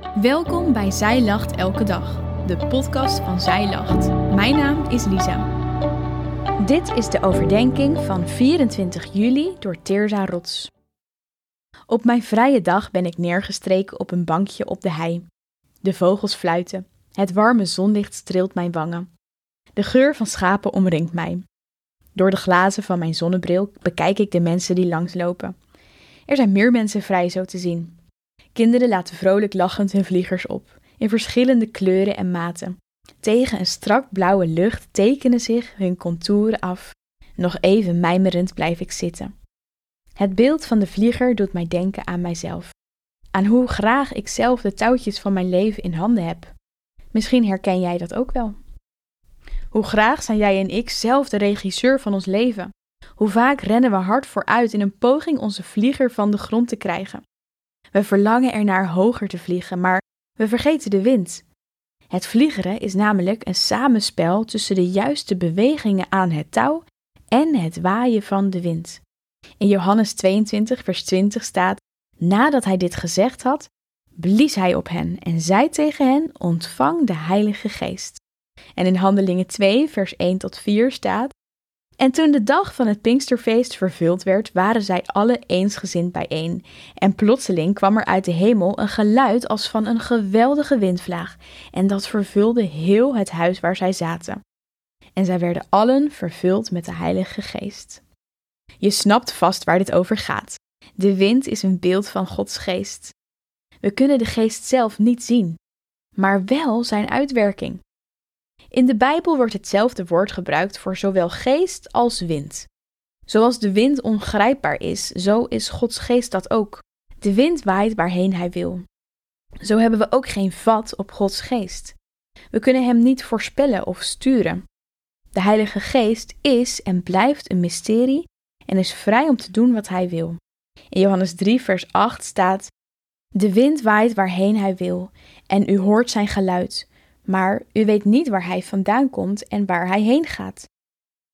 Welkom bij Zij Lacht Elke Dag, de podcast van Zij Lacht. Mijn naam is Lisa. Dit is de overdenking van 24 juli door Teerza Rots. Op mijn vrije dag ben ik neergestreken op een bankje op de hei. De vogels fluiten, het warme zonlicht streelt mijn wangen. De geur van schapen omringt mij. Door de glazen van mijn zonnebril bekijk ik de mensen die langslopen. Er zijn meer mensen vrij zo te zien. Kinderen laten vrolijk lachend hun vliegers op, in verschillende kleuren en maten. Tegen een strak blauwe lucht tekenen zich hun contouren af. Nog even mijmerend blijf ik zitten. Het beeld van de vlieger doet mij denken aan mijzelf. Aan hoe graag ik zelf de touwtjes van mijn leven in handen heb. Misschien herken jij dat ook wel. Hoe graag zijn jij en ik zelf de regisseur van ons leven? Hoe vaak rennen we hard vooruit in een poging onze vlieger van de grond te krijgen? We verlangen ernaar hoger te vliegen, maar we vergeten de wind. Het vliegeren is namelijk een samenspel tussen de juiste bewegingen aan het touw en het waaien van de wind. In Johannes 22, vers 20 staat: Nadat hij dit gezegd had, blies hij op hen en zei tegen hen: Ontvang de Heilige Geest. En in Handelingen 2, vers 1 tot 4 staat: En toen de dag van het Pinksterfeest vervuld werd, waren zij alle eensgezind bijeen. En plotseling kwam er uit de hemel een geluid als van een geweldige windvlaag, en dat vervulde heel het huis waar zij zaten. En zij werden allen vervuld met de Heilige Geest. Je snapt vast waar dit over gaat. De wind is een beeld van Gods geest. We kunnen de geest zelf niet zien, maar wel zijn uitwerking. In de Bijbel wordt hetzelfde woord gebruikt voor zowel geest als wind. Zoals de wind ongrijpbaar is, zo is Gods geest dat ook. De wind waait waarheen hij wil. Zo hebben we ook geen vat op Gods geest. We kunnen hem niet voorspellen of sturen. De Heilige Geest is en blijft een mysterie en is vrij om te doen wat hij wil. In Johannes 3, vers 8 staat: De wind waait waarheen hij wil, en u hoort zijn geluid, maar u weet niet waar hij vandaan komt en waar hij heen gaat.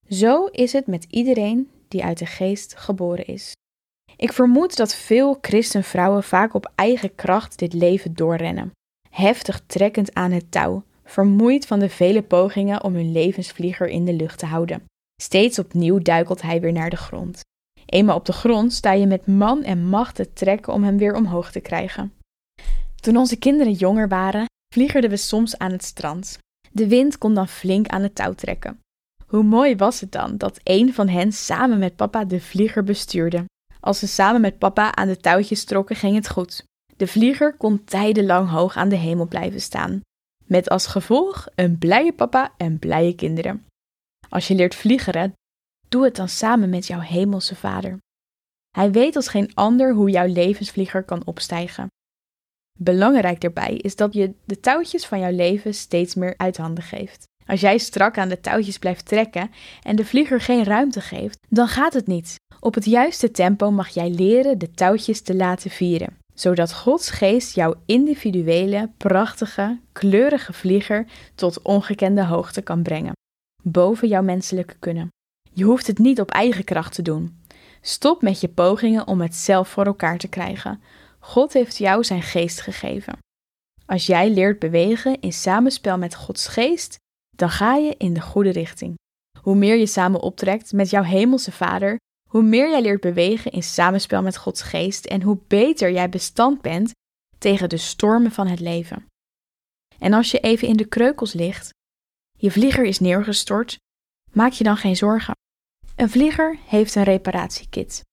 Zo is het met iedereen die uit de geest geboren is. Ik vermoed dat veel christenvrouwen vaak op eigen kracht dit leven doorrennen, heftig trekkend aan het touw, vermoeid van de vele pogingen om hun levensvlieger in de lucht te houden. Steeds opnieuw duikelt hij weer naar de grond. Eenmaal op de grond sta je met man en macht te trekken om hem weer omhoog te krijgen. Toen onze kinderen jonger waren, vliegerden we soms aan het strand. De wind kon dan flink aan het touw trekken. Hoe mooi was het dan dat een van hen samen met papa de vlieger bestuurde. Als ze samen met papa aan de touwtjes trokken, ging het goed. De vlieger kon tijdenlang hoog aan de hemel blijven staan. Met als gevolg een blije papa en blije kinderen. Als je leert vliegeren, doe het dan samen met jouw hemelse vader. Hij weet als geen ander hoe jouw levensvlieger kan opstijgen. Belangrijk daarbij is dat je de touwtjes van jouw leven steeds meer uit handen geeft. Als jij strak aan de touwtjes blijft trekken en de vlieger geen ruimte geeft, dan gaat het niet. Op het juiste tempo mag jij leren de touwtjes te laten vieren, zodat Gods geest jouw individuele, prachtige, kleurige vlieger tot ongekende hoogte kan brengen, boven jouw menselijke kunnen. Je hoeft het niet op eigen kracht te doen. Stop met je pogingen om het zelf voor elkaar te krijgen. God heeft jou zijn geest gegeven. Als jij leert bewegen in samenspel met Gods geest, dan ga je in de goede richting. Hoe meer je samen optrekt met jouw hemelse Vader, hoe meer jij leert bewegen in samenspel met Gods geest en hoe beter jij bestand bent tegen de stormen van het leven. En als je even in de kreukels ligt, je vlieger is neergestort, maak je dan geen zorgen. Een vlieger heeft een reparatiekit.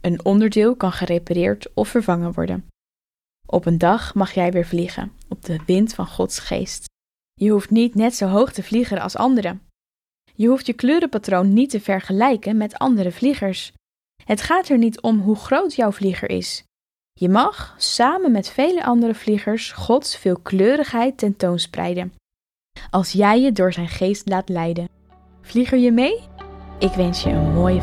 Een onderdeel kan gerepareerd of vervangen worden. Op een dag mag jij weer vliegen, op de wind van Gods geest. Je hoeft niet net zo hoog te vliegen als anderen. Je hoeft je kleurenpatroon niet te vergelijken met andere vliegers. Het gaat er niet om hoe groot jouw vlieger is. Je mag, samen met vele andere vliegers, Gods veelkleurigheid tentoonspreiden. Als jij je door zijn geest laat leiden. Vlieger je mee? Ik wens je een mooie